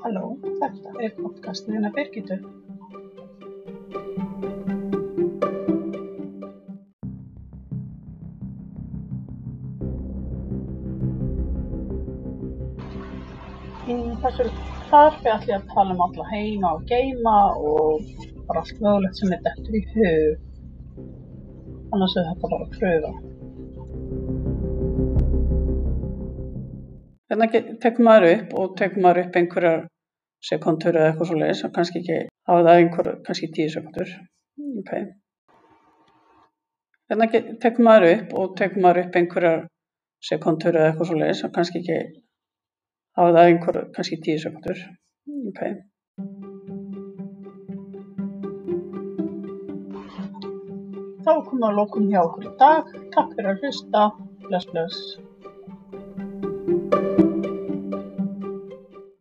Halló, þetta er podcastið hennar Birgitu. Í þessu hlaðarpi ætlum ég að tala um alla heima og geima og bara allt mögulegt sem er dettur í hug. Annars er þetta bara að pröfa. Hérna ge- tekur maður upp og tekur maður upp einhverjar sekundur eða eitthvað svo leiðis og kannski ekki hafa það einhver, kannski tíu sekundur. Ok. Hérna ge- tekur maður upp og tekur maður upp einhverjar sekundur eða eitthvað svo leiðis og kannski ekki hafa það einhver, kannski tíu sekundur. Ok. Þá er komið að lokum hjá okkur í dag. Takk fyrir að hlusta. Bless, bless.